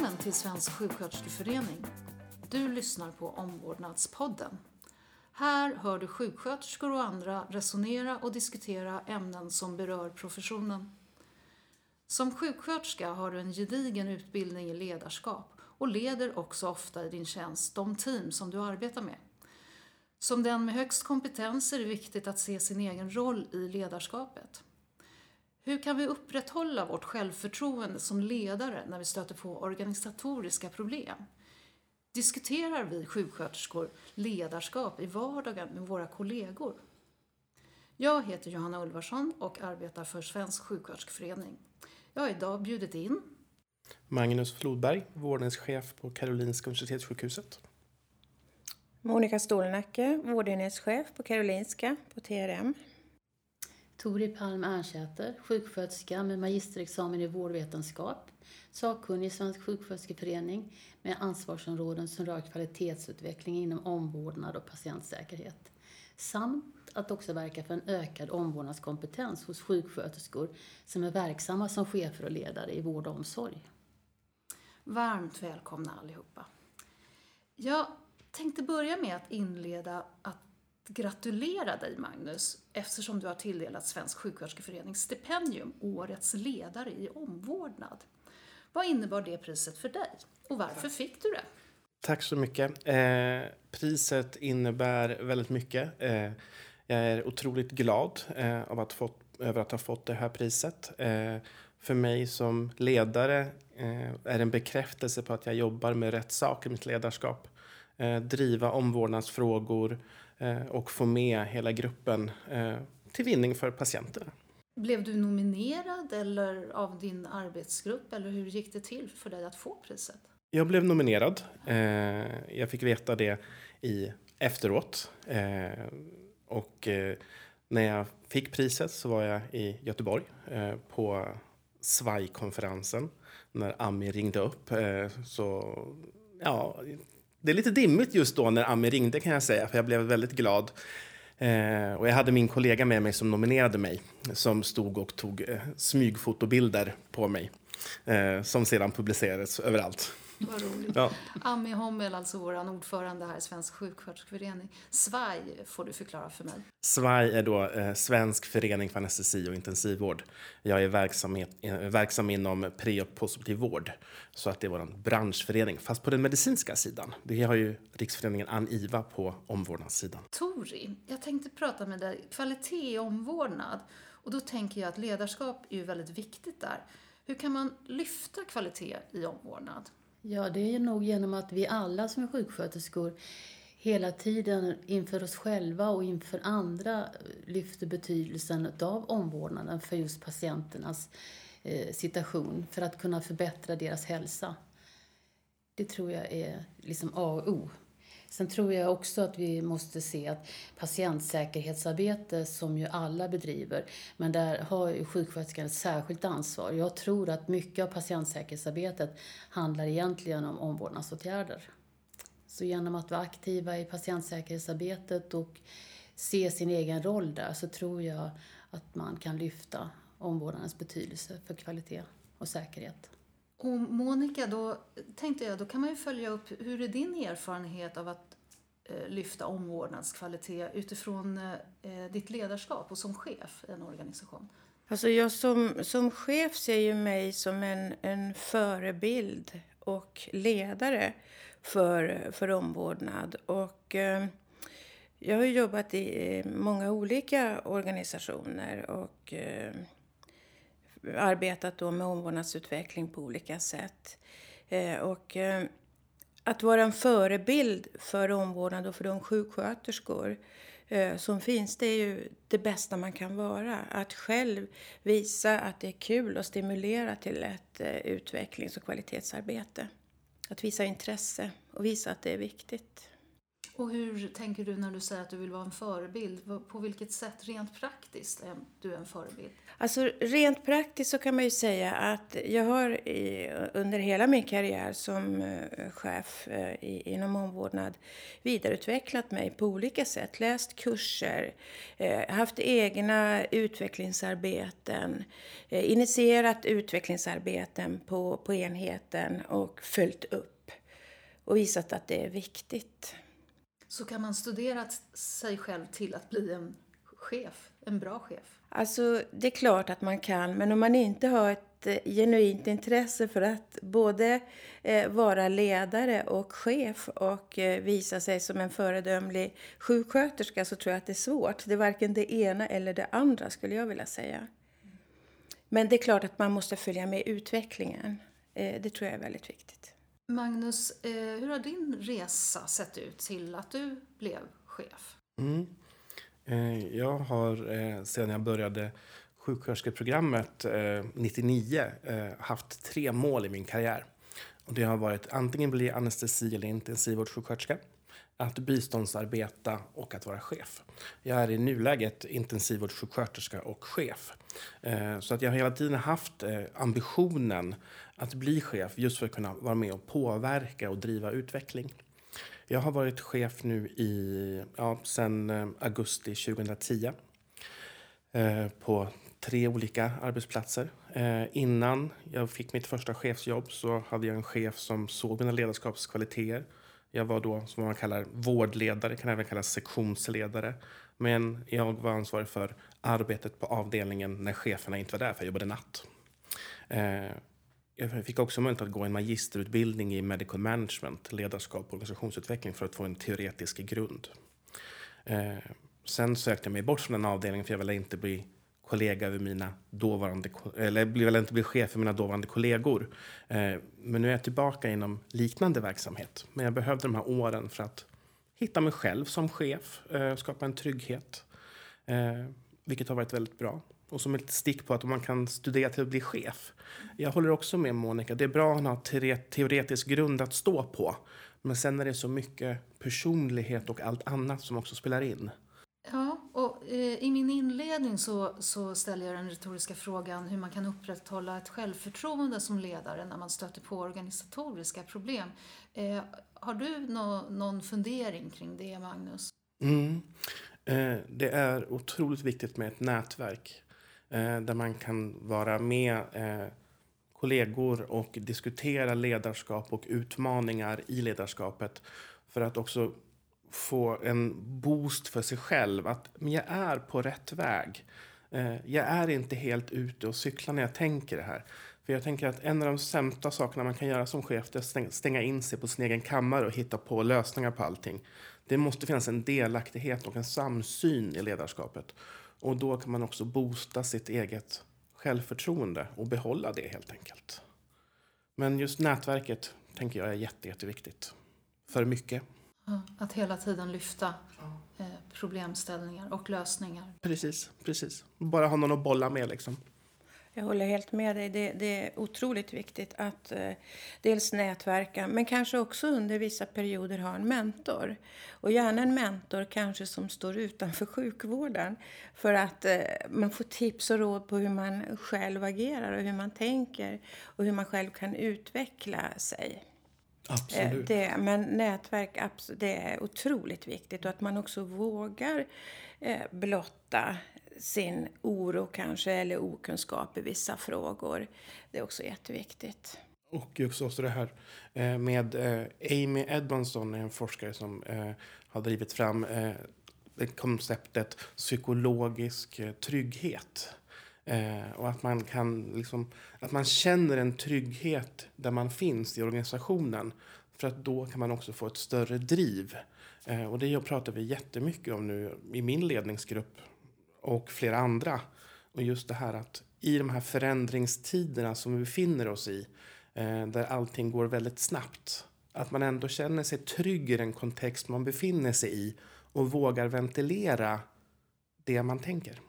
Välkommen till Svensk sjuksköterskeförening. Du lyssnar på Omvårdnadspodden. Här hör du sjuksköterskor och andra resonera och diskutera ämnen som berör professionen. Som sjuksköterska har du en gedigen utbildning i ledarskap och leder också ofta i din tjänst de team som du arbetar med. Som den med högst kompetens är det viktigt att se sin egen roll i ledarskapet. Hur kan vi upprätthålla vårt självförtroende som ledare när vi stöter på organisatoriska problem? Diskuterar vi sjuksköterskor ledarskap i vardagen med våra kollegor? Jag heter Johanna Ulvarsson och arbetar för Svensk sjuksköterskeförening. Jag har idag bjudit in Magnus Flodberg, vårdenhetschef på Karolinska Universitetssjukhuset. Monica Stålnacke, vårdenhetschef på Karolinska på TRM. Tori Palm Ernsäter, sjuksköterska med magisterexamen i vårdvetenskap, sakkunnig i Svensk sjuksköterskeförening med ansvarsområden som rör kvalitetsutveckling inom omvårdnad och patientsäkerhet. Samt att också verka för en ökad omvårdnadskompetens hos sjuksköterskor som är verksamma som chefer och ledare i vård och omsorg. Varmt välkomna allihopa. Jag tänkte börja med att inleda att gratulera dig Magnus eftersom du har tilldelat Svensk sjuksköterskeförenings stipendium Årets ledare i omvårdnad. Vad innebar det priset för dig och varför fick du det? Tack så mycket. Eh, priset innebär väldigt mycket. Eh, jag är otroligt glad eh, av att fått, över att ha fått det här priset. Eh, för mig som ledare eh, är det en bekräftelse på att jag jobbar med rätt saker i mitt ledarskap. Eh, driva omvårdnadsfrågor och få med hela gruppen till vinning för patienterna. Blev du nominerad eller av din arbetsgrupp eller hur gick det till för dig att få priset? Jag blev nominerad. Jag fick veta det i efteråt. Och när jag fick priset så var jag i Göteborg på SVAJ-konferensen när Ami ringde upp. Så ja, det är lite dimmigt just då när Ami ringde kan jag säga, för jag blev väldigt glad. Eh, och jag hade min kollega med mig som nominerade mig, som stod och tog eh, smygfotobilder på mig, eh, som sedan publicerades överallt. Vad roligt. Ja. Ami Hommel, alltså vår ordförande här i Svensk sjuksköterskeförening. SVAJ får du förklara för mig. SVAJ är då eh, Svensk förening för anestesi och intensivvård. Jag är verksam, eh, verksam inom pre och postoperativ vård. Så att det är vår branschförening, fast på den medicinska sidan. Det har ju Riksföreningen ANIVA på omvårdnadssidan. Tori, jag tänkte prata med dig. Kvalitet i omvårdnad. Och då tänker jag att ledarskap är ju väldigt viktigt där. Hur kan man lyfta kvalitet i omvårdnad? Ja, det är nog genom att vi alla som är sjuksköterskor hela tiden inför oss själva och inför andra lyfter betydelsen av omvårdnaden för just patienternas eh, situation för att kunna förbättra deras hälsa. Det tror jag är liksom A och O. Sen tror jag också att vi måste se att patientsäkerhetsarbete, som ju alla bedriver, men där har ju sjuksköterskan ett särskilt ansvar. Jag tror att mycket av patientsäkerhetsarbetet handlar egentligen om omvårdnadsåtgärder. Så genom att vara aktiva i patientsäkerhetsarbetet och se sin egen roll där så tror jag att man kan lyfta omvårdnadens betydelse för kvalitet och säkerhet. Och Monica, då tänkte jag, då kan man ju följa upp, hur är din erfarenhet av att eh, lyfta omvårdnadskvalitet utifrån eh, eh, ditt ledarskap och som chef i en organisation? Alltså jag som, som chef ser ju mig som en, en förebild och ledare för, för omvårdnad. Och, eh, jag har jobbat i många olika organisationer och eh, arbetat då med omvårdnadsutveckling på olika sätt. Eh, och eh, att vara en förebild för omvårdnad och för de sjuksköterskor eh, som finns, det är ju det bästa man kan vara. Att själv visa att det är kul och stimulera till ett eh, utvecklings och kvalitetsarbete. Att visa intresse och visa att det är viktigt. Och hur tänker du när du säger att du vill vara en förebild? På vilket sätt rent praktiskt är du en förebild? Alltså rent praktiskt så kan man ju säga att jag har i, under hela min karriär som eh, chef eh, i, inom omvårdnad vidareutvecklat mig på olika sätt. Läst kurser, eh, haft egna utvecklingsarbeten, initierat utvecklingsarbeten på, på enheten och följt upp och visat att det är viktigt. Så kan man studera sig själv till att bli en chef, en bra chef? Alltså, det är klart att man kan, men om man inte har ett eh, genuint intresse för att både eh, vara ledare och chef och eh, visa sig som en föredömlig sjuksköterska så tror jag att det är svårt. Det är varken det ena eller det andra skulle jag vilja säga. Men det är klart att man måste följa med utvecklingen. Eh, det tror jag är väldigt viktigt. Magnus, eh, hur har din resa sett ut till att du blev chef? Mm. Eh, jag har eh, sedan jag började sjuksköterskeprogrammet 99 haft tre mål i min karriär. Och det har varit antingen bli anestesi eller intensivvårdssjuksköterska, att biståndsarbeta och att vara chef. Jag är i nuläget intensivvårdssjuksköterska och chef. Så att jag har hela tiden haft ambitionen att bli chef just för att kunna vara med och påverka och driva utveckling. Jag har varit chef nu i, ja, sedan eh, augusti 2010 eh, på tre olika arbetsplatser. Eh, innan jag fick mitt första chefsjobb så hade jag en chef som såg mina ledarskapskvaliteter. Jag var då som man kallar vårdledare, kan även kallas sektionsledare. Men jag var ansvarig för arbetet på avdelningen när cheferna inte var där, för jag jobbade natt. Eh, jag fick också möjlighet att gå en magisterutbildning i medical management, ledarskap och organisationsutveckling för att få en teoretisk grund. Eh, sen sökte jag mig bort från den avdelningen för jag ville inte bli kollega över mina dåvarande, eller ville inte bli chef för mina dåvarande kollegor. Eh, men nu är jag tillbaka inom liknande verksamhet. Men jag behövde de här åren för att hitta mig själv som chef, eh, skapa en trygghet, eh, vilket har varit väldigt bra. Och som ett stick på att man kan studera till att bli chef. Jag håller också med Monica. Det är bra att ha teoretisk grund att stå på. Men sen är det så mycket personlighet och allt annat som också spelar in. Ja, och eh, i min inledning så, så ställer jag den retoriska frågan hur man kan upprätthålla ett självförtroende som ledare när man stöter på organisatoriska problem. Eh, har du no, någon fundering kring det, Magnus? Mm. Eh, det är otroligt viktigt med ett nätverk Eh, där man kan vara med eh, kollegor och diskutera ledarskap och utmaningar i ledarskapet för att också få en boost för sig själv. Att men jag är på rätt väg. Eh, jag är inte helt ute och cyklar när jag tänker det här. För jag tänker att en av de sämsta sakerna man kan göra som chef är att stänga in sig på sin egen kammare och hitta på lösningar på allting. Det måste finnas en delaktighet och en samsyn i ledarskapet. Och då kan man också boosta sitt eget självförtroende och behålla det helt enkelt. Men just nätverket tänker jag är jätte, jätteviktigt. För mycket. Att hela tiden lyfta eh, problemställningar och lösningar. Precis, precis. Bara ha någon att bolla med liksom. Jag håller helt med dig. Det, det är otroligt viktigt att eh, dels nätverka men kanske också under vissa perioder ha en mentor. Och gärna en mentor kanske som står utanför sjukvården för att eh, man får tips och råd på hur man själv agerar och hur man tänker och hur man själv kan utveckla sig. Absolut. Eh, det, men nätverk det är otroligt viktigt och att man också vågar eh, blotta sin oro kanske eller okunskap i vissa frågor. Det är också jätteviktigt. Och också det här eh, med eh, Amy Edmondson, en forskare som eh, har drivit fram konceptet psykologisk trygghet. och att man kan liksom, att man känner en trygghet där man finns i organisationen. För att då kan man också få ett större driv. och det pratar vi jättemycket om nu i min ledningsgrupp och flera andra. Och just det här att i de här förändringstiderna som vi befinner oss i, eh, där allting går väldigt snabbt, att man ändå känner sig trygg i den kontext man befinner sig i och vågar ventilera det man tänker.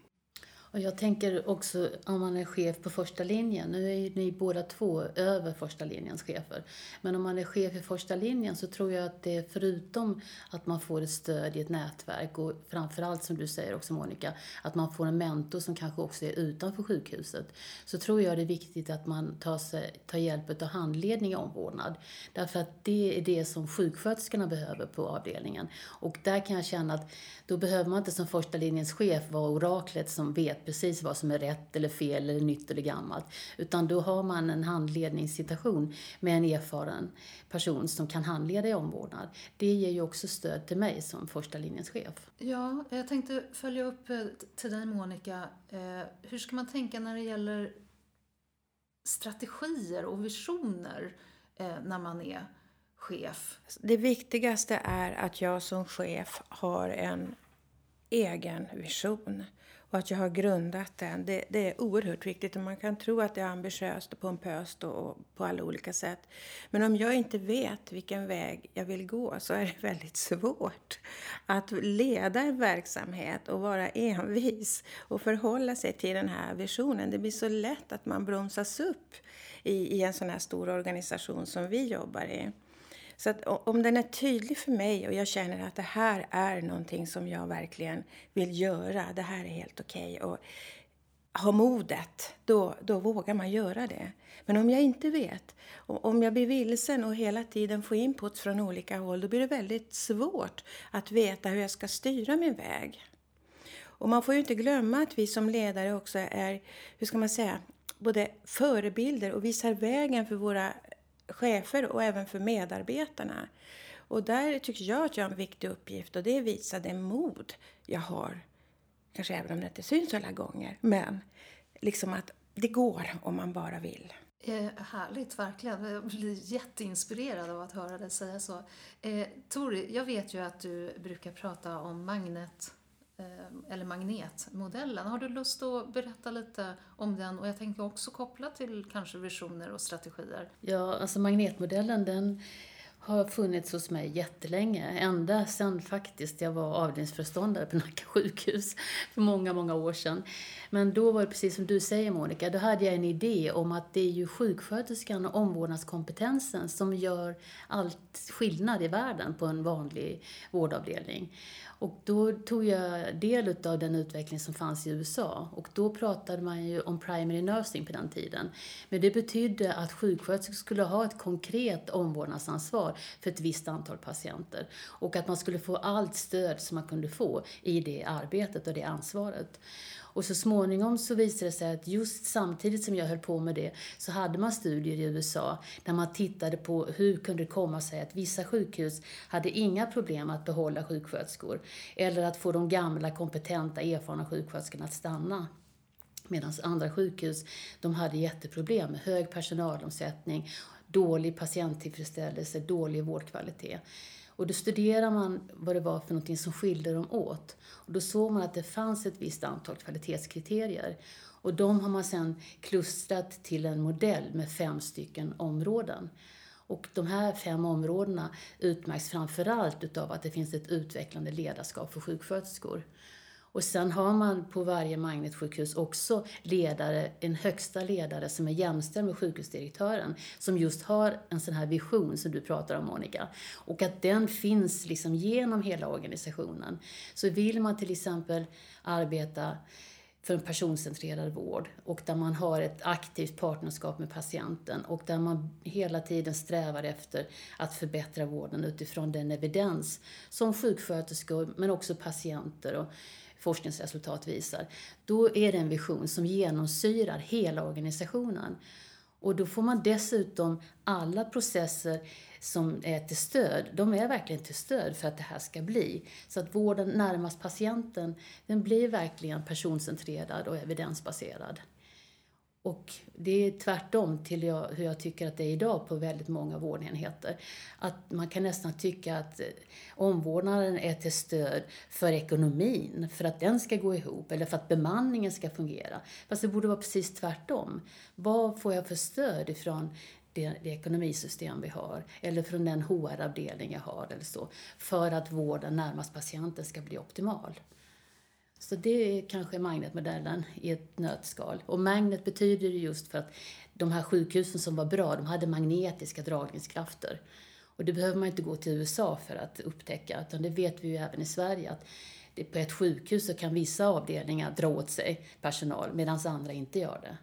Och jag tänker också om man är chef på första linjen, nu är ju ni båda två över första linjens chefer, men om man är chef i första linjen så tror jag att det förutom att man får ett stöd i ett nätverk och framförallt som du säger också Monica, att man får en mentor som kanske också är utanför sjukhuset, så tror jag det är viktigt att man tar, sig, tar hjälp av handledning i omvårdnad. Därför att det är det som sjuksköterskorna behöver på avdelningen. Och där kan jag känna att då behöver man inte som första linjens chef vara oraklet som vet precis vad som är rätt eller fel eller nytt eller gammalt. Utan då har man en handledningssituation med en erfaren person som kan handleda i omvårdnad. Det ger ju också stöd till mig som första linjens chef. Ja, jag tänkte följa upp eh, till dig Monica. Eh, hur ska man tänka när det gäller strategier och visioner eh, när man är chef? Det viktigaste är att jag som chef har en egen vision och att jag har grundat den. Det, det, är oerhört viktigt och man kan tro att det är ambitiöst och pompöst och, och på alla olika sätt. Men om jag inte vet vilken väg jag vill gå så är det väldigt svårt att leda en verksamhet och vara envis och förhålla sig till den här visionen. Det blir så lätt att man bromsas upp i, i en sån här stor organisation som vi jobbar i. Så att om den är tydlig för mig och jag känner att det här är någonting som jag verkligen vill göra, det här är helt okej okay, och har modet, då, då vågar man göra det. Men om jag inte vet, om jag blir vilsen och hela tiden får input från olika håll, då blir det väldigt svårt att veta hur jag ska styra min väg. Och man får ju inte glömma att vi som ledare också är, hur ska man säga, både förebilder och visar vägen för våra chefer och även för medarbetarna. Och där tycker jag att jag har en viktig uppgift och det är att visa det mod jag har. Kanske även om det inte syns alla gånger. Men liksom att det går om man bara vill. Eh, härligt, verkligen. Jag blir jätteinspirerad av att höra dig säga så. Eh, Tori, jag vet ju att du brukar prata om magnet Eh, eller magnetmodellen. Har du lust att berätta lite om den? Och jag tänker också koppla till kanske visioner och strategier. Ja, alltså magnetmodellen den har funnits hos mig jättelänge. Ända sedan faktiskt jag var avdelningsföreståndare på Nacka sjukhus för många, många år sedan. Men då var det precis som du säger Monica, då hade jag en idé om att det är ju sjuksköterskan och omvårdnadskompetensen som gör allt skillnad i världen på en vanlig vårdavdelning. Och då tog jag del av den utveckling som fanns i USA. Och då pratade man ju om primary nursing på den tiden. Men det betydde att sjuksköterskor skulle ha ett konkret omvårdnadsansvar för ett visst antal patienter. Och att man skulle få allt stöd som man kunde få i det arbetet och det ansvaret. Och så småningom så visade det sig att just samtidigt som jag höll på med det så hade man studier i USA där man tittade på hur kunde det komma sig att vissa sjukhus hade inga problem att behålla sjuksköterskor eller att få de gamla, kompetenta, erfarna sjuksköterskorna att stanna. Medan andra sjukhus, de hade jätteproblem med hög personalomsättning, dålig patienttillfredsställelse, dålig vårdkvalitet. Och då studerar man vad det var för någonting som skilde dem åt. Och då såg man att det fanns ett visst antal kvalitetskriterier. Och de har man sedan klustrat till en modell med fem stycken områden. Och de här fem områdena utmärks framförallt utav att det finns ett utvecklande ledarskap för sjuksköterskor. Och sen har man på varje magnetsjukhus också ledare, en högsta ledare som är jämställd med sjukhusdirektören, som just har en sån här vision som du pratar om Monica. Och att den finns liksom genom hela organisationen. Så vill man till exempel arbeta för en personcentrerad vård och där man har ett aktivt partnerskap med patienten och där man hela tiden strävar efter att förbättra vården utifrån den evidens som sjuksköterskor men också patienter och forskningsresultat visar, då är det en vision som genomsyrar hela organisationen. Och då får man dessutom alla processer som är till stöd, de är verkligen till stöd för att det här ska bli. Så att vården närmast patienten, den blir verkligen personcentrerad och evidensbaserad. Och det är tvärtom till jag, hur jag tycker att det är idag på väldigt många vårdenheter. Att man kan nästan tycka att eh, omvårdnaden är till stöd för ekonomin, för att den ska gå ihop, eller för att bemanningen ska fungera. Fast det borde vara precis tvärtom. Vad får jag för stöd ifrån det, det ekonomisystem vi har, eller från den HR-avdelning jag har, eller så, för att vården närmast patienten ska bli optimal? Så det är kanske magnetmodellen i ett nötskal. Och magnet betyder just för att de här sjukhusen som var bra, de hade magnetiska dragningskrafter. Och det behöver man inte gå till USA för att upptäcka, utan det vet vi ju även i Sverige att det, på ett sjukhus så kan vissa avdelningar dra åt sig personal medan andra inte gör det.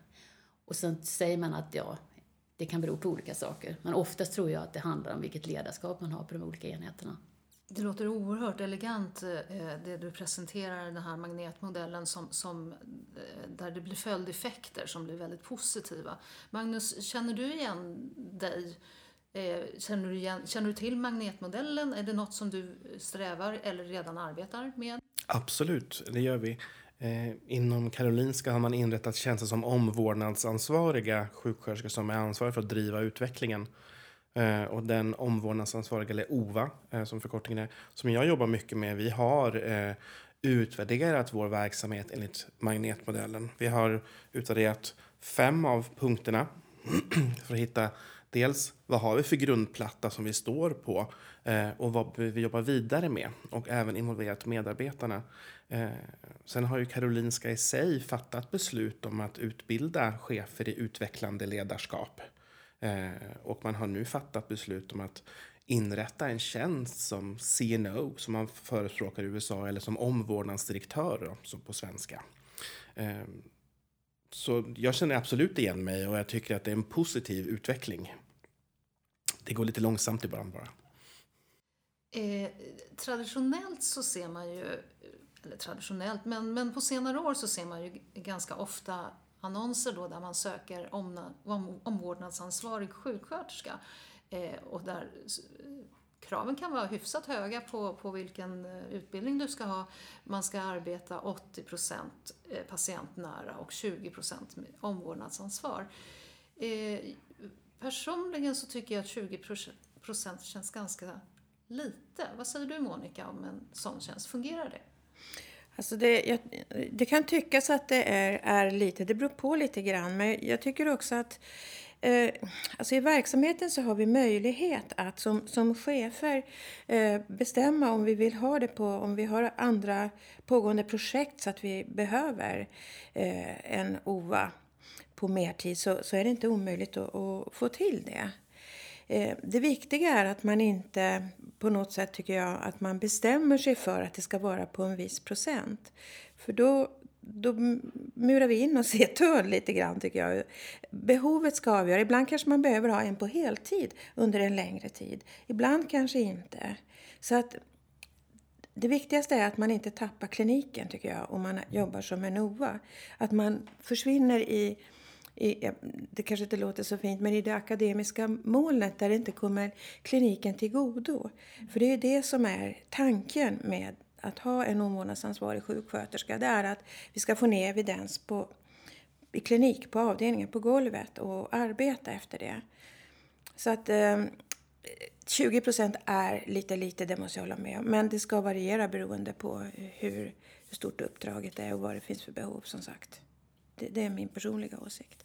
Och sen säger man att ja, det kan bero på olika saker. Men oftast tror jag att det handlar om vilket ledarskap man har på de olika enheterna. Det låter oerhört elegant eh, det du presenterar, den här magnetmodellen som, som, eh, där det blir följdeffekter som blir väldigt positiva. Magnus, känner du igen dig? Eh, känner du, igen, känner du till magnetmodellen? Är det något som du strävar eller redan arbetar med? Absolut, det gör vi. Inom Karolinska har man inrättat tjänster som omvårdnadsansvariga sjuksköterskor som är ansvariga för att driva utvecklingen. Eh, och den omvårdnadsansvariga, eller OVA eh, som förkortningen är, som jag jobbar mycket med, vi har eh, utvärderat vår verksamhet enligt magnetmodellen. Vi har utvärderat fem av punkterna för att hitta dels vad har vi för grundplatta som vi står på eh, och vad vi jobbar vidare med och även involverat medarbetarna. Eh, sen har ju Karolinska i sig fattat beslut om att utbilda chefer i utvecklande ledarskap. Eh, och man har nu fattat beslut om att inrätta en tjänst som CNO, som man förespråkar i USA, eller som omvårdnadsdirektör då, som på svenska. Eh, så jag känner absolut igen mig och jag tycker att det är en positiv utveckling. Det går lite långsamt ibland bara. Eh, traditionellt så ser man ju, eller traditionellt, men, men på senare år så ser man ju ganska ofta annonser då där man söker om, om, omvårdnadsansvarig sjuksköterska. Eh, och där eh, kraven kan vara hyfsat höga på, på vilken eh, utbildning du ska ha. Man ska arbeta 80 eh, patientnära och 20 med omvårdnadsansvar. Eh, personligen så tycker jag att 20% känns ganska lite. Vad säger du Monica om en sån tjänst? Fungerar det? Alltså det, jag, det kan tyckas att det är, är lite, det beror på lite grann. Men jag tycker också att eh, alltså i verksamheten så har vi möjlighet att som, som chefer eh, bestämma om vi vill ha det på, om vi har andra pågående projekt så att vi behöver eh, en OVA på mertid så, så är det inte omöjligt att, att få till det. Eh, det viktiga är att man inte på något sätt tycker jag att man bestämmer sig för att det ska vara på en viss procent. För då, då murar vi in oss i ett hörn lite grann tycker jag. Behovet ska avgöra. Ibland kanske man behöver ha en på heltid under en längre tid. Ibland kanske inte. Så att det viktigaste är att man inte tappar kliniken tycker jag om man jobbar som en OVA. Att man försvinner i i, det kanske inte låter så fint, men i det akademiska molnet där det inte kommer kliniken till godo. För det är det som är tanken med att ha en omvårdnadsansvarig sjuksköterska. Det är att vi ska få ner evidens på, i klinik, på avdelningen, på golvet och arbeta efter det. Så att eh, 20 procent är lite lite, det måste jag hålla med om. Men det ska variera beroende på hur, hur stort uppdraget är och vad det finns för behov som sagt. Det, det är min personliga åsikt.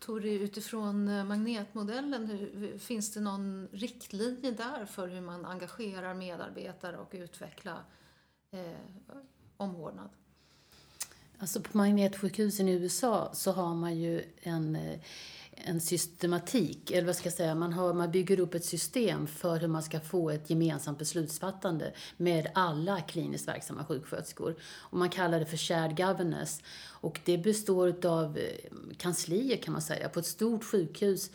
Tori, utifrån eh, magnetmodellen, magnetmodellen, finns det någon riktlinje där för hur man engagerar medarbetare och utvecklar eh, omvårdnad? Alltså på magnetsjukhusen i USA så har man ju en eh, en systematik, eller vad ska jag säga, man, har, man bygger upp ett system för hur man ska få ett gemensamt beslutsfattande med alla kliniskt verksamma sjuksköterskor. Och man kallar det för shared governance. Och det består av eh, kanslier kan man säga. På ett stort sjukhus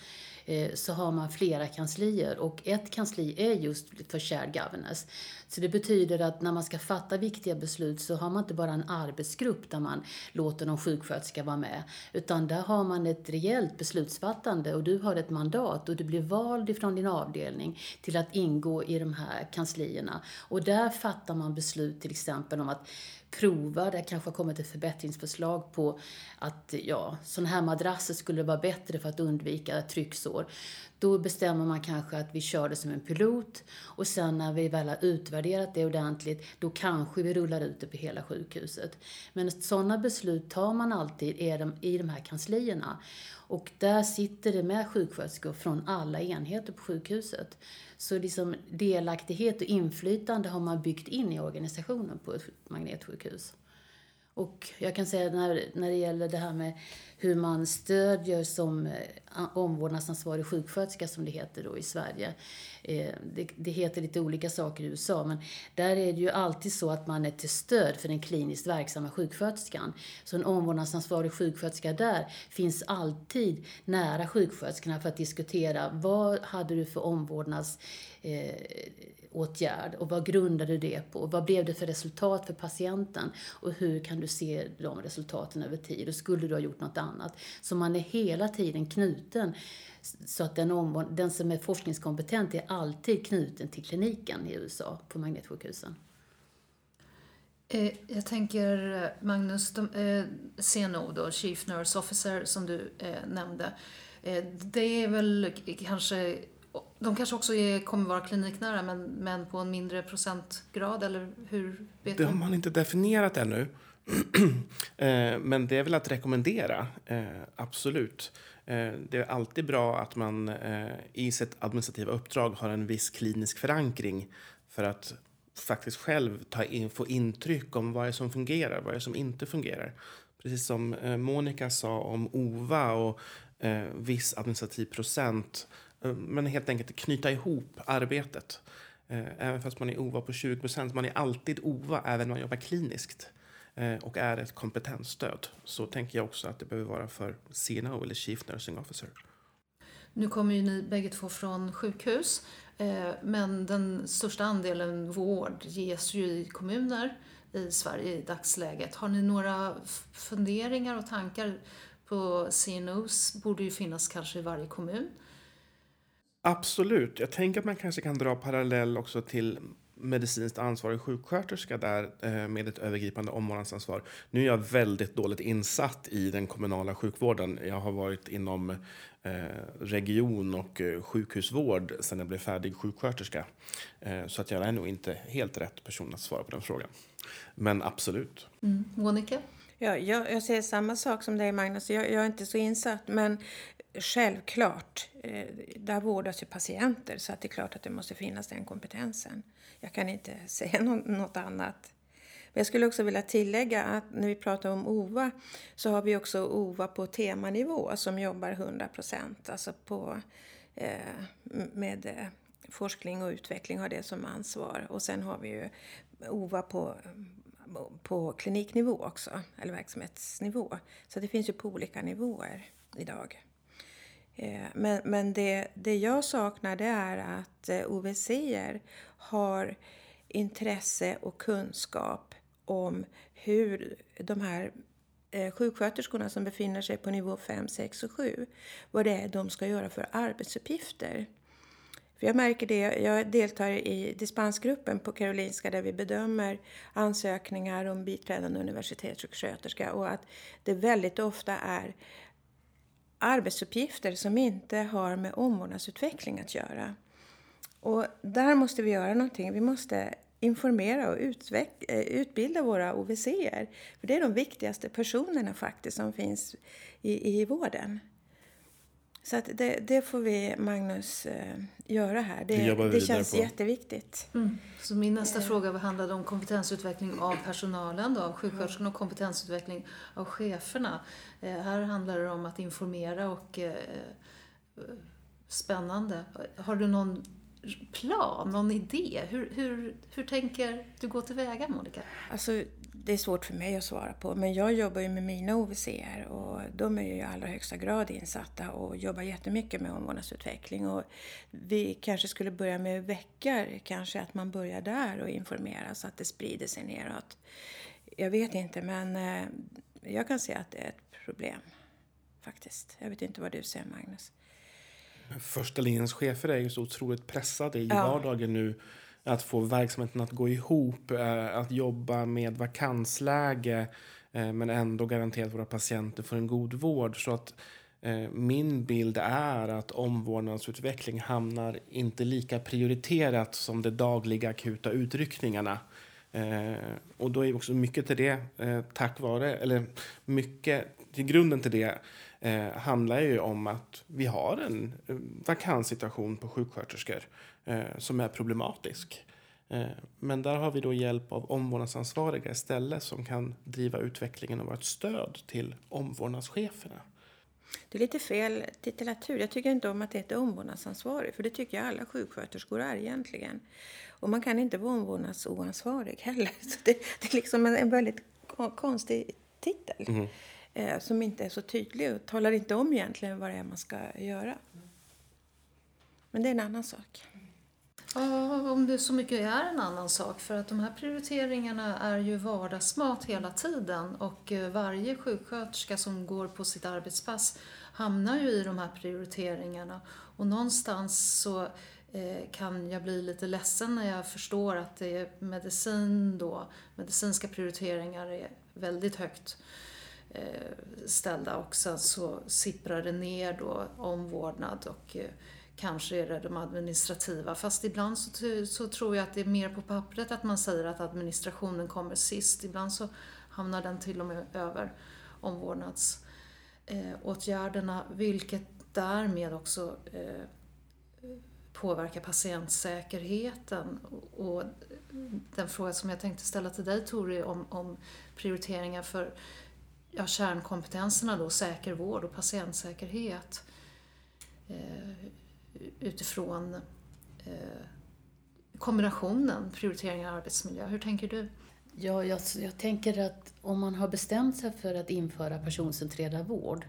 eh, så har man flera kanslier och ett kansli är just för shared governance. Så det betyder att när man ska fatta viktiga beslut så har man inte bara en arbetsgrupp där man låter någon sjuksköterska vara med, utan där har man ett rejält beslutsfattande och du har ett mandat och du blir vald ifrån din avdelning till att ingå i de här kanslierna. Och där fattar man beslut till exempel om att prova, det kanske har kommit ett förbättringsförslag på att ja, sådana här madrasser skulle vara bättre för att undvika trycksår. Då bestämmer man kanske att vi kör det som en pilot och sen när vi väl har utvärderat det ordentligt, då kanske vi rullar ut det på hela sjukhuset. Men sådana beslut tar man alltid i de här kanslierna. Och där sitter det med sjuksköterskor från alla enheter på sjukhuset. Så liksom delaktighet och inflytande har man byggt in i organisationen på ett magnetsjukhus. Och jag kan säga när, när det gäller det här med hur man stödjer som eh, omvårdnadsansvarig sjuksköterska som det heter då i Sverige. Eh, det, det, heter lite olika saker i USA men där är det ju alltid så att man är till stöd för den kliniskt verksamma sjuksköterskan. Så en omvårdnadsansvarig sjuksköterska där finns alltid nära sjuksköterskorna för att diskutera vad hade du för omvårdnads eh, åtgärd och vad grundar du det på? Vad blev det för resultat för patienten? Och hur kan du se de resultaten över tid? Och skulle du ha gjort något annat? Så man är hela tiden knuten så att den, den som är forskningskompetent är alltid knuten till kliniken i USA på magnetsjukhusen. Eh, jag tänker, Magnus, de, eh, CNO då, Chief Nurse Officer, som du eh, nämnde. Eh, det är väl kanske de kanske också är, kommer vara kliniknära men, men på en mindre procentgrad eller hur? Vet det har man inte definierat ännu. Eh, men det är väl att rekommendera, eh, absolut. Eh, det är alltid bra att man i sitt administrativa uppdrag har en viss klinisk förankring för att faktiskt själv ta in, få intryck om vad är som fungerar, vad är som inte fungerar. Precis som Monica sa om OVA och viss administrativ procent Eh, men helt enkelt knyta ihop arbetet. Eh, även fast man är OVA på 20 procent, man är alltid OVA även om man jobbar kliniskt eh, och är ett kompetensstöd. Så tänker jag också att det behöver vara för CNO eller Chief Nursing Officer. Nu kommer ju ni bägge två från sjukhus, men den största andelen vård ges ju i kommuner i Sverige i dagsläget. Har ni några funderingar och tankar på CNOs borde ju finnas kanske i varje kommun. Absolut. Jag tänker att man kanske kan dra parallell också till medicinskt ansvarig sjuksköterska där eh, med ett övergripande omvårdnadsansvar. Nu är jag väldigt dåligt insatt i den kommunala sjukvården. Jag har varit inom eh, region och eh, sjukhusvård sedan jag blev färdig sjuksköterska. Så att jag är nog inte helt rätt person att svara på den frågan. Men absolut. Mm. Monica? Ja, jag, jag säger samma sak som dig Magnus. Jag, jag, är inte så insatt. Men självklart, eh, där vårdas ju patienter så att det är klart att det måste finnas den kompetensen. Jag kan inte säga något annat. Men jag skulle också vilja tillägga att när vi pratar om OVA så har vi också OVA på temanivå som jobbar 100 procent, alltså på, eh, med eh, forskning och utveckling har det som ansvar. Och sen har vi ju OVA på på kliniknivå också, eller verksamhetsnivå. Så det finns ju på olika nivåer idag. Eh, men, men det, det jag saknar det är att eh, OVC har intresse och kunskap om hur de här eh, sjuksköterskorna som befinner sig på nivå 5, 6 och 7, vad det är de ska göra för arbetsuppgifter. För jag märker det, jag deltar i dispensgruppen på Karolinska där vi bedömer ansökningar om biträdande universitetssjuksköterska och att det väldigt ofta är arbetsuppgifter som inte har med omvårdnadsutveckling att göra. Och där måste vi göra någonting. Vi måste informera och eh, utbilda våra OVC För det är de viktigaste personerna faktiskt som finns i, i vården. Så att det, det får vi, Magnus, eh, göra här. Det, det, det känns på. jätteviktigt. Mm. Så min nästa eh. fråga handlade om kompetensutveckling av personalen, då, av sjuksköterskorna och kompetensutveckling av cheferna. Eh, här handlar det om att informera och eh, spännande. Har du någon plan, någon idé? Hur, hur, hur tänker du gå tillväga, Monica? Alltså, det är svårt för mig att svara på, men jag jobbar ju med mina OVCR och de är ju i allra högsta grad insatta och jobbar jättemycket med omvårdnadsutveckling. Och vi kanske skulle börja med veckor, kanske att man börjar där och informera så att det sprider sig neråt. Jag vet inte, men eh, jag kan se att det är ett problem faktiskt. Jag vet inte vad du säger, Magnus. Första linjens chefer är ju så otroligt pressade i ja. vardagen nu att få verksamheten att gå ihop, eh, att jobba med vakansläge eh, men ändå garantera att våra patienter får en god vård. Så att eh, min bild är att omvårdnadsutveckling hamnar inte lika prioriterat som de dagliga akuta utryckningarna. Och då är också mycket till det tack vare, eller mycket till grunden till det handlar ju om att vi har en vakanssituation på sjuksköterskor som är problematisk. Eh, men där har vi då hjälp av omvårdnadsansvariga istället som kan driva utvecklingen och vara ett stöd till omvårdnadscheferna. Det är lite fel titulatur. Jag tycker inte om att det heter omvårdnadsansvarig, för det tycker jag alla sjuksköterskor är egentligen. Och man kan inte vara omvårdnadsoansvarig heller. Så det, det är liksom en, en väldigt konstig titel mm. eh, som inte är så tydlig och talar inte om egentligen vad det är man ska göra. Men det är en annan sak. Ja, om det så mycket är en annan sak. För att de här prioriteringarna är ju vardagsmat hela tiden. Och eh, varje sjuksköterska som går på sitt arbetspass hamnar ju i de här prioriteringarna. Och någonstans så eh, kan jag bli lite ledsen när jag förstår att det är medicin då, medicinska prioriteringar är väldigt högt eh, ställda och sen så sipprar det ner då omvårdnad och Kanske är det de administrativa, fast ibland så, så tror jag att det är mer på pappret att man säger att administrationen kommer sist. Ibland så hamnar den till och med över omvårdnadsåtgärderna, eh, vilket därmed också eh, påverkar patientsäkerheten. Och den fråga som jag tänkte ställa till dig Tori om, om prioriteringar för ja, kärnkompetenserna då, säker vård och patientsäkerhet. Eh, utifrån eh, kombinationen prioriteringar och arbetsmiljö. Hur tänker du? Ja, jag, jag, tänker att om man har bestämt sig för att införa personcentrerad vård,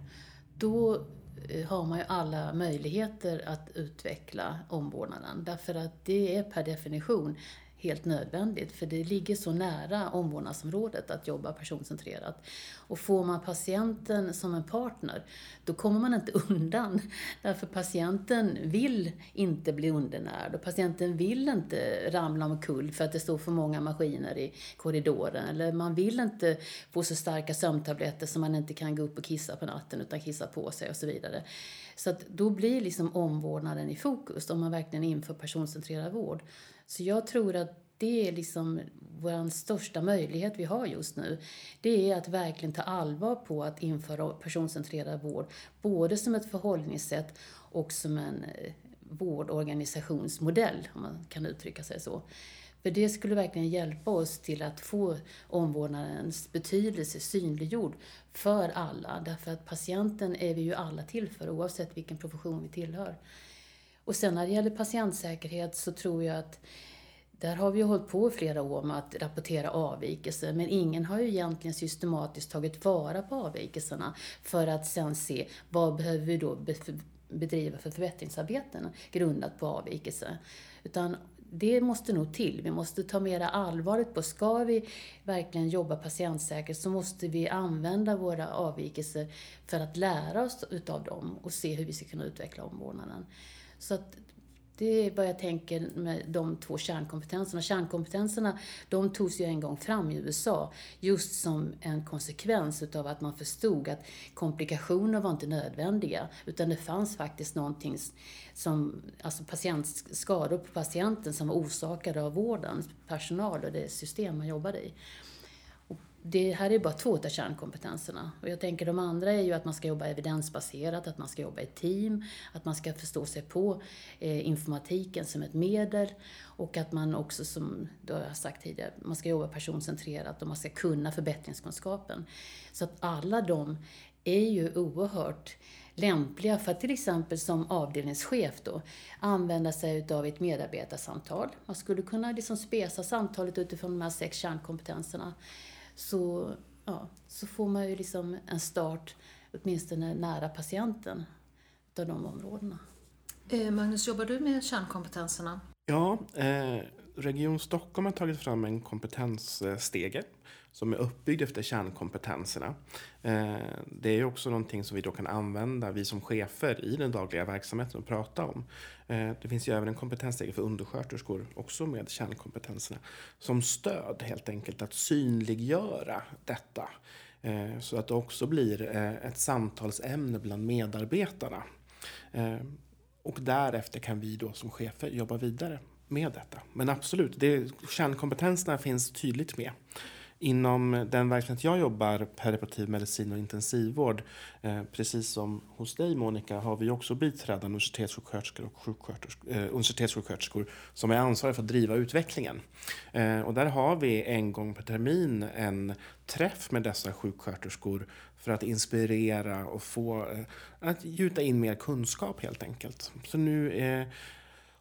då eh, har man ju alla möjligheter att utveckla omvårdnaden. Därför att det är per definition helt nödvändigt för det ligger så nära omvårdnadsområdet att jobba personcentrerat. Och får man patienten som en partner, då kommer man inte undan. Därför patienten vill inte bli undernärd och patienten vill inte ramla omkull för att det står för många maskiner i korridoren. Eller man vill inte få så starka sömntabletter så man inte kan gå upp och kissa på natten utan kissa på sig och så vidare. Så att då blir liksom omvårdnaden i fokus om man verkligen inför personcentrerad vård. Så jag tror att det är liksom vår största möjlighet vi har just nu. Det är att verkligen ta allvar på att införa personcentrerad vård, både som ett förhållningssätt och som en eh, vårdorganisationsmodell, om man kan uttrycka sig så. För det skulle verkligen hjälpa oss till att få omvårdnadens betydelse synliggjord för alla. Därför att patienten är vi ju alla till för, oavsett vilken profession vi tillhör. Och sen när det gäller patientsäkerhet så tror jag att där har vi hållit på i flera år med att rapportera avvikelser, men ingen har ju egentligen systematiskt tagit vara på avvikelserna för att sen se vad behöver vi då bedriva för förbättringsarbeten grundat på avvikelser. Utan det måste nog till. Vi måste ta mera allvarligt på, ska vi verkligen jobba patientsäkert så måste vi använda våra avvikelser för att lära oss utav dem och se hur vi ska kunna utveckla omvårdnaden. Så att det är vad jag tänker med de två kärnkompetenserna. Kärnkompetenserna, de togs ju en gång fram i USA just som en konsekvens utav att man förstod att komplikationer var inte nödvändiga, utan det fanns faktiskt någonting som, alltså patientskador på patienten som var orsakade av vården, personal och det system man jobbade i det här är bara två av kärnkompetenserna. Och jag tänker de andra är ju att man ska jobba evidensbaserat, att man ska jobba i team, att man ska förstå sig på eh, informatiken som ett medel och att man också, som du har sagt tidigare, man ska jobba personcentrerat och man ska kunna förbättringskunskapen. Så att alla de är ju oerhört lämpliga för att till exempel som avdelningschef då använda sig utav ett medarbetarsamtal. Man skulle kunna liksom spesa samtalet utifrån de här sex kärnkompetenserna så, ja, så får man ju liksom en start, åtminstone nära patienten, av de områdena. Eh, Magnus, jobbar du med kärnkompetenserna? Ja, eh, Region Stockholm har tagit fram en kompetensstege som är uppbyggd efter kärnkompetenserna. Eh, det är också någonting som vi då kan använda, vi som chefer, i den dagliga verksamheten och prata om. Eh, det finns ju även en kompetensstege för undersköterskor, också med kärnkompetenserna, som stöd helt enkelt att synliggöra detta. Eh, så att det också blir ett samtalsämne bland medarbetarna. Och därefter kan vi då som chefer jobba vidare med detta. Men absolut, det, kärnkompetenserna finns tydligt med. Inom den verksamhet jag jobbar, perioperativ medicin och intensivvård, eh, precis som hos dig Monica, har vi också biträdande universitetssjuksköterskor och sjuksköterskor, eh, universitetssjuksköterskor som är ansvariga för att driva utvecklingen. Eh, och där har vi en gång per termin en träff med dessa sjuksköterskor för att inspirera och få eh, att gjuta in mer kunskap helt enkelt. Så nu eh,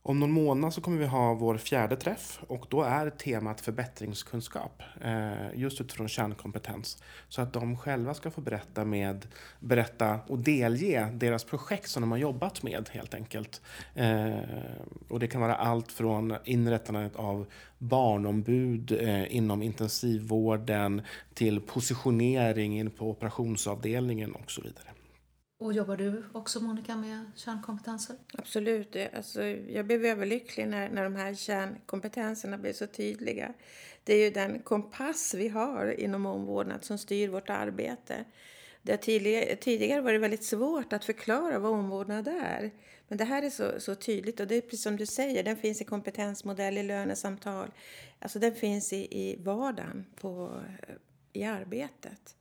om någon månad så kommer vi ha vår fjärde träff och då är temat förbättringskunskap. Eh, just utifrån kärnkompetens. Så att de själva ska få berätta, med, berätta och delge deras projekt som de har jobbat med helt enkelt. Eh, och det kan vara allt från inrättandet av barnombud eh, inom intensivvården till positionering in på operationsavdelningen och så vidare. Och jobbar du också Monica med kärnkompetenser? Absolut. Alltså, jag blev överlycklig när, när de här kärnkompetenserna blev så tydliga. Det är ju den kompass vi har inom omvårdnad som styr vårt arbete. Det tidigare, tidigare var det väldigt svårt att förklara vad omvårdnad är. Men det här är så, så tydligt och det är precis som du säger, den finns i kompetensmodell, i lönesamtal. Alltså den finns i, i vardagen, på, i arbetet.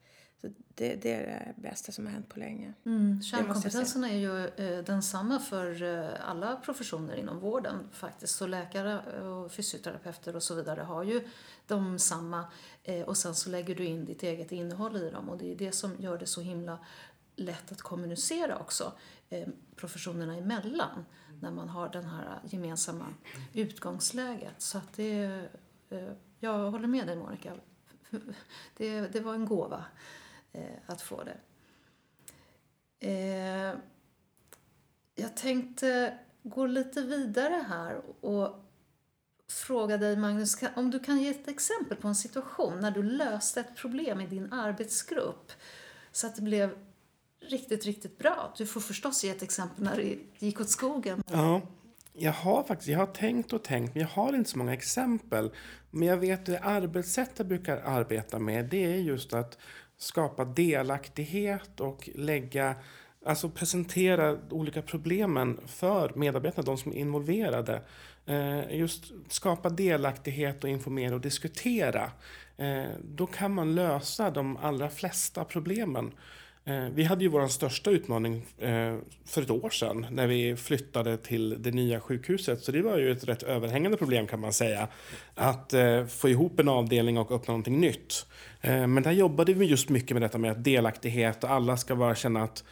Så det, det, är det bästa som har hänt på länge. Mm. Kärnkompetensen är ju eh, densamma för eh, alla professioner inom vården faktiskt. Så läkare och fysioterapeuter och så vidare har ju de samma eh, och sen så lägger du in ditt eget innehåll i dem och det är det som gör det så himla lätt att kommunicera också eh, professionerna emellan när man har den här gemensamma utgångsläget. Så att det, eh, jag håller med dig Monica. Det, det var en gåva Eh, att få det. Eh, jag tänkte gå lite vidare här och fråga dig Magnus, om du kan ge ett exempel på en situation när du löste ett problem i din arbetsgrupp så att det blev riktigt, riktigt bra. Du får förstås ge ett exempel när det gick åt skogen. Ja, jag har faktiskt jag har tänkt och tänkt, men jag har inte så många exempel. Men jag vet det arbetssätt jag brukar arbeta med, det är just att skapa delaktighet och lägga Alltså presentera olika problemen för medarbetarna, de som är involverade. Eh, just skapa delaktighet och informera och diskutera. Eh, då kan man lösa de allra flesta problemen. Eh, vi hade ju vår största utmaning eh, för ett år sedan när vi flyttade till det nya sjukhuset. Så det var ju ett rätt överhängande problem kan man säga. Att eh, få ihop en avdelning och öppna någonting nytt. Men där jobbade vi just mycket med detta med delaktighet och alla ska bara känna att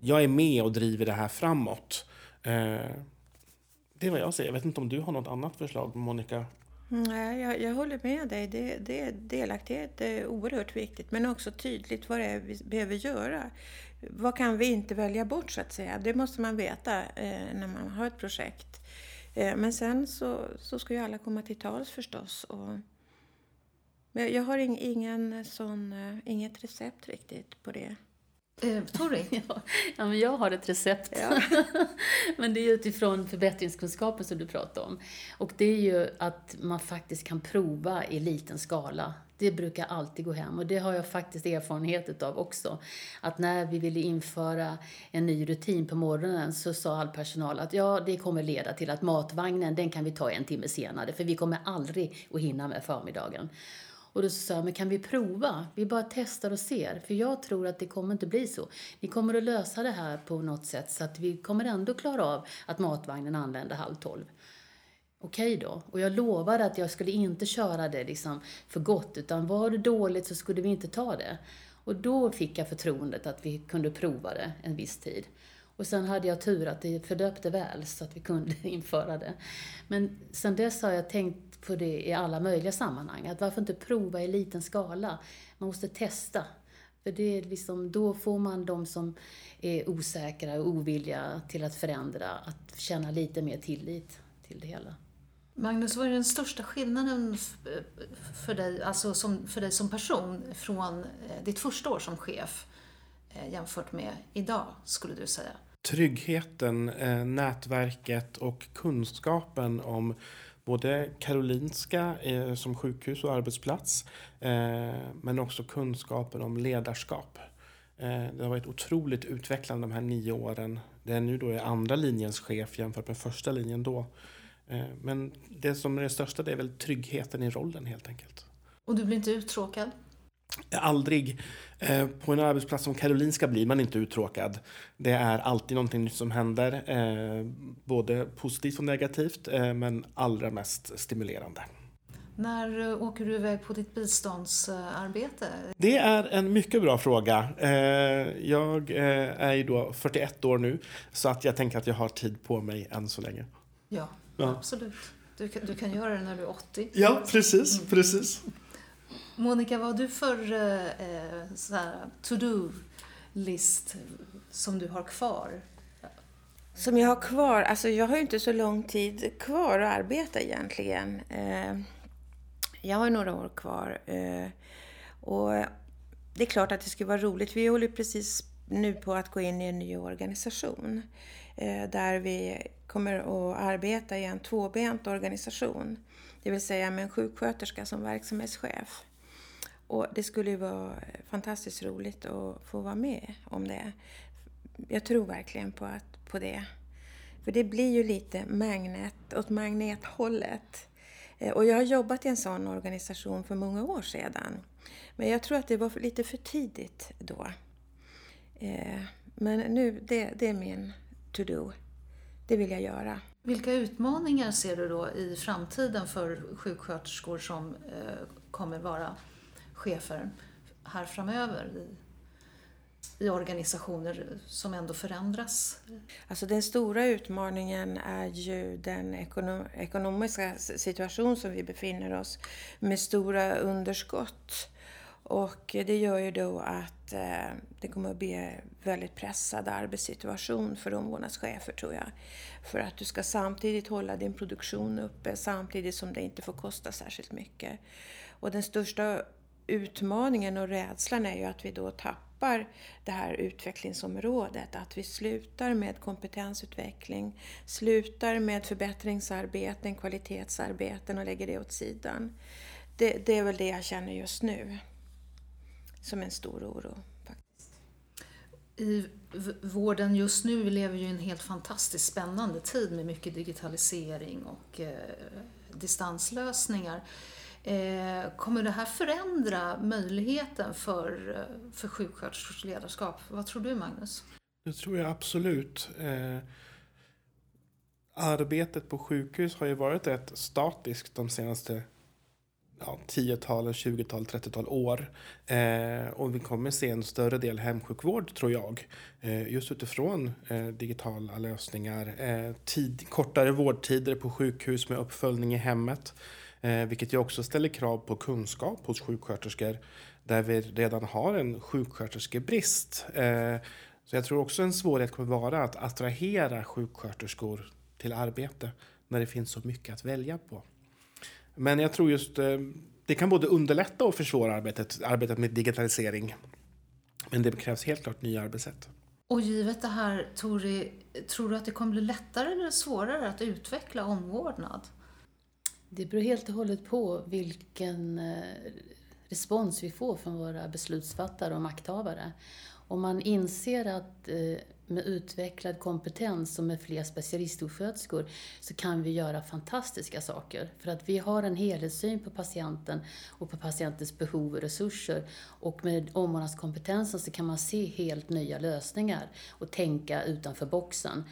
jag är med och driver det här framåt. Det är vad jag säger. Jag vet inte om du har något annat förslag, Monica? Mm, nej, jag, jag håller med dig. Det, det, delaktighet är oerhört viktigt, men också tydligt vad det är vi behöver göra. Vad kan vi inte välja bort, så att säga? Det måste man veta eh, när man har ett projekt. Eh, men sen så, så ska ju alla komma till tals förstås. Och, men jag har ing, ingen sån, eh, inget recept riktigt på det. Eh, Tori? ja, men jag har ett recept. Ja. men det är utifrån förbättringskunskapen som du pratar om. Och det är ju att man faktiskt kan prova i liten skala. Det brukar alltid gå hem och det har jag faktiskt erfarenhet av också. Att när vi ville införa en ny rutin på morgonen så sa all personal att ja, det kommer leda till att matvagnen, den kan vi ta en timme senare för vi kommer aldrig att hinna med förmiddagen. Och då sa jag, men kan vi prova? Vi bara testar och ser. För jag tror att det kommer inte bli så. Ni kommer att lösa det här på något sätt så att vi kommer ändå klara av att matvagnen anländer halv tolv. Okej då. Och jag lovade att jag skulle inte köra det liksom för gott, utan var det dåligt så skulle vi inte ta det. Och då fick jag förtroendet att vi kunde prova det en viss tid. Och sen hade jag tur att det fördöpte väl så att vi kunde införa det. Men sen dess har jag tänkt på det i alla möjliga sammanhang. Att varför inte prova i liten skala? Man måste testa. För det är liksom, då får man de som är osäkra och ovilliga till att förändra att känna lite mer tillit till det hela. Magnus, vad är den största skillnaden för dig, alltså som, för dig som person från eh, ditt första år som chef eh, jämfört med idag, skulle du säga? Tryggheten, eh, nätverket och kunskapen om både Karolinska eh, som sjukhus och arbetsplats eh, men också kunskapen om ledarskap. Eh, det har varit otroligt utvecklande de här nio åren. Det är nu då är andra linjens chef jämfört med första linjen då. Eh, men det som är det största det är väl tryggheten i rollen helt enkelt. Och du blir inte uttråkad? Aldrig. Eh, på en arbetsplats som Karolinska blir man inte uttråkad. Det är alltid någonting nytt som händer. Eh, både positivt och negativt, eh, men allra mest stimulerande. När åker du iväg på ditt biståndsarbete? Det är en mycket bra fråga. Jag är ju då 41 år nu, så att jag tänker att jag har tid på mig än så länge. Ja, ja. absolut. Du kan, du kan göra det när du är 80. Ja, precis. Precis. Monica, vad har du för eh, eh to-do-list som du har kvar? Som jag har kvar? Alltså jag har ju inte så lång tid kvar att arbeta egentligen. Eh, jag har några år kvar. Eh, och det är klart att det skulle vara roligt. Vi håller precis nu på att gå in i en ny organisation. Eh, där vi kommer att arbeta i en tvåbent organisation. Det vill säga med en sjuksköterska som verksamhetschef. Och det skulle ju vara fantastiskt roligt att få vara med om det. Jag tror verkligen på, att, på det. För det blir ju lite magnet, åt magnethållet. Eh, och jag har jobbat i en sån organisation för många år sedan. Men jag tror att det var lite för tidigt då. Eh, men nu, det, det är min to-do. Det vill jag göra. Vilka utmaningar ser du då i framtiden för sjuksköterskor som eh, kommer vara chefer här framöver i, i organisationer som ändå förändras? Alltså den stora utmaningen är ju den ekonom ekonomiska situation som vi befinner oss med stora underskott. Och det gör ju då att eh, det kommer att bli en väldigt pressad arbetssituation för omvårdnadschefer tror jag. För att du ska samtidigt hålla din produktion uppe samtidigt som det inte får kosta särskilt mycket. Och den största utmaningen och rädslan är ju att vi då tappar det här utvecklingsområdet. Att vi slutar med kompetensutveckling, slutar med förbättringsarbeten, kvalitetsarbeten och lägger det åt sidan. Det, det är väl det jag känner just nu som en stor oro. Faktiskt. I vården just nu lever ju en helt fantastiskt spännande tid med mycket digitalisering och eh, distanslösningar. Eh, kommer det här förändra möjligheten för, eh, för sjuksköterskors ledarskap? Vad tror du Magnus? Det tror jag absolut. Eh, arbetet på sjukhus har ju varit rätt statiskt de senaste ja, 10-tal, 20-tal, 30-tal år. Eh, och vi kommer se en större del hemsjukvård tror jag. Eh, just utifrån eh, digitala lösningar. Eh, tid, kortare vårdtider på sjukhus med uppföljning i hemmet. Eh, vilket ju också ställer krav på kunskap hos sjuksköterskor där vi redan har en sjuksköterskebrist. Eh, så jag tror också en svårighet kommer vara att attrahera sjuksköterskor till arbete när det finns så mycket att välja på. Men jag tror just eh, det kan både underlätta och försvåra arbetet, arbetet med digitalisering. Men det krävs helt klart nya arbetssätt. Och givet det här, Tori, tror du att det kommer bli lättare eller svårare att utveckla omvårdnad? Det beror helt och hållet på vilken eh, respons vi får från våra beslutsfattare och makthavare. Om man inser att eh, med utvecklad kompetens och med fler specialistsjuksköterskor så kan vi göra fantastiska saker. För att vi har en helhetssyn på patienten och på patientens behov och resurser. Och med omvårdnadskompetensen så kan man se helt nya lösningar och tänka utanför boxen.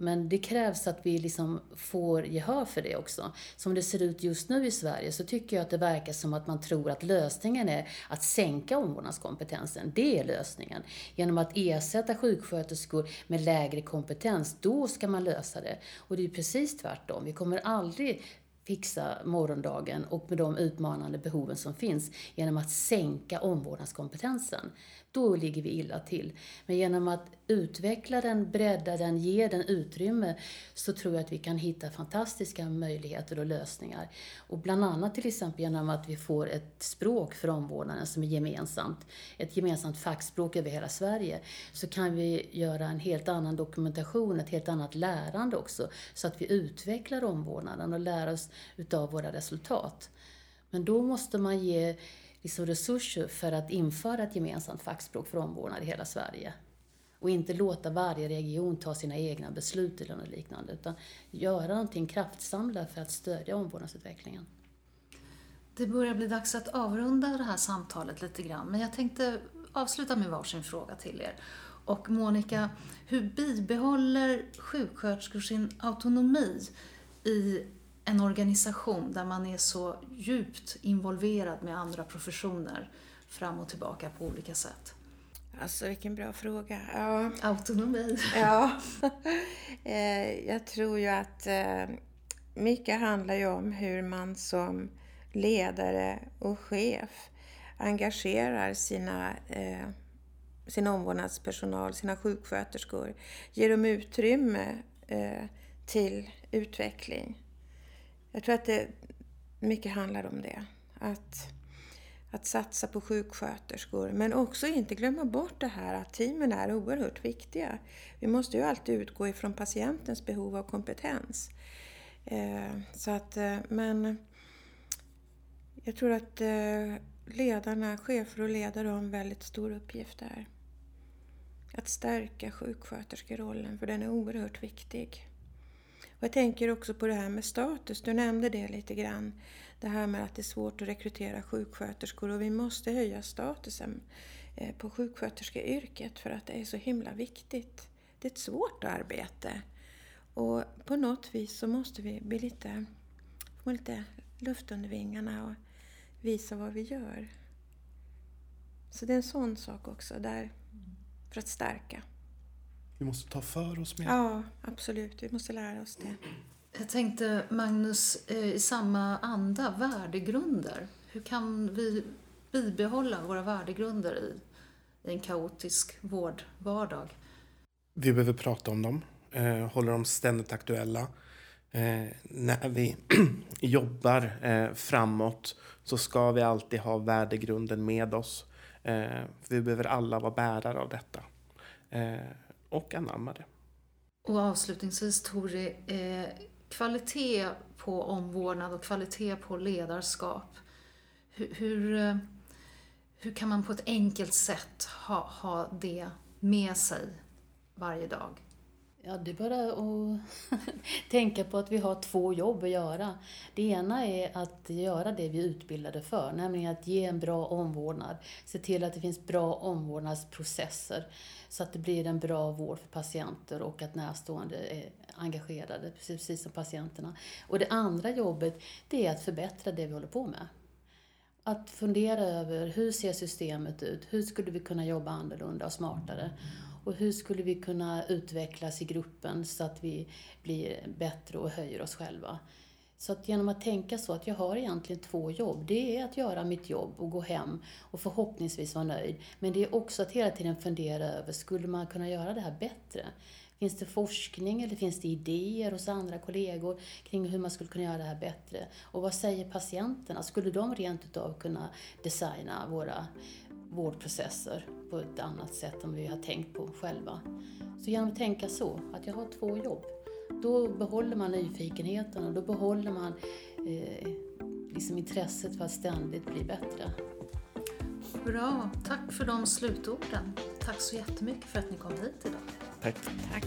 Men det krävs att vi liksom får gehör för det också. Som det ser ut just nu i Sverige så tycker jag att det verkar som att man tror att lösningen är att sänka omvårdnadskompetensen. Det är lösningen. Genom att ersätta sjuksköterskor med lägre kompetens, då ska man lösa det. Och det är precis tvärtom. Vi kommer aldrig fixa morgondagen och med de utmanande behoven som finns genom att sänka omvårdnadskompetensen då ligger vi illa till. Men genom att utveckla den, bredda den, ge den utrymme så tror jag att vi kan hitta fantastiska möjligheter och lösningar. Och bland annat till exempel genom att vi får ett språk för omvårdnaden som är gemensamt, ett gemensamt fackspråk över hela Sverige, så kan vi göra en helt annan dokumentation, ett helt annat lärande också, så att vi utvecklar omvårdnaden och lär oss utav våra resultat. Men då måste man ge liksom resurser för att införa ett gemensamt fackspråk för omvårdnad i hela Sverige. Och inte låta varje region ta sina egna beslut eller något liknande, utan göra någonting kraftsamla för att stödja omvårdnadsutvecklingen. Det börjar bli dags att avrunda det här samtalet lite grann, men jag tänkte avsluta med varsin fråga till er. Och Monica, hur bibehåller sjuksköterskor sin autonomi i en organisation där man är så djupt involverad med andra professioner fram och tillbaka på olika sätt? Alltså vilken bra fråga. Ja. Autonomi. Ja. Eh, jag tror ju att eh, mycket handlar ju om hur man som ledare och chef engagerar sina, eh, sin omvårdnadspersonal, sina sjuksköterskor, ger dem utrymme till utveckling. Jag tror att det mycket handlar om det. Att att satsa på sjuksköterskor. Men också inte glömma bort det här att teamen är oerhört viktiga. Vi måste ju alltid utgå ifrån patientens behov av kompetens. Eh, så att, eh, men jag tror att eh, ledarna, chefer och ledare har en väldigt stor uppgift där. Att stärka sjuksköterskerollen, för den är oerhört viktig. Och jag tänker också på det här med status, du nämnde det lite grann det här med att det är svårt att rekrytera sjuksköterskor och vi måste höja statusen eh, på sjuksköterskeyrket för att det är så himla viktigt. Det är ett svårt arbete och på något vis så måste vi bli lite, få lite luft under vingarna och visa vad vi gör. Så det är en sån sak också där, för att stärka. Vi måste ta för oss mer. Ja, absolut. Vi måste lära oss det. Jag tänkte, Magnus, eh, i samma anda, värdegrunder. Hur kan vi bibehålla våra värdegrunder i, en kaotisk vårdvardag? Vi behöver prata om dem, eh, hålla dem ständigt aktuella. Eh, när vi jobbar eh, framåt så ska vi alltid ha värdegrunden med oss. Vi behöver alla vara bärare av detta och anamma det. Och avslutningsvis, Tori, eh, kvalitet på omvårdnad och kvalitet på ledarskap. Hur, hur, hur kan man på ett enkelt sätt ha, ha det med sig varje dag? Ja, det är bara att tänka på att vi har två jobb att göra. Det ena är att göra det vi är utbildade för, nämligen att ge en bra omvårdnad. Se till att det finns bra omvårdnadsprocesser så att det blir en bra vård för patienter och att närstående är engagerade, precis som patienterna. Och det andra jobbet, det är att förbättra det vi håller på med. Att fundera över hur ser systemet ut? Hur skulle vi kunna jobba annorlunda och smartare? Och hur skulle vi kunna utvecklas i gruppen så att vi blir bättre och höjer oss själva? Så att genom att tänka så att jag har egentligen två jobb. Det är att göra mitt jobb och gå hem och förhoppningsvis vara nöjd. Men det är också att hela tiden fundera över, skulle man kunna göra det här bättre? Finns det forskning eller finns det idéer hos andra kollegor kring hur man skulle kunna göra det här bättre? Och vad säger patienterna? Skulle de rent utav kunna designa våra vårdprocesser på ett annat sätt än vi har tänkt på själva? Så genom att tänka så, att jag har två jobb, då behåller man nyfikenheten och då behåller man eh, liksom intresset för att ständigt bli bättre. Bra, tack för de slutorden. Tack så jättemycket för att ni kom hit idag. Tack. Tack.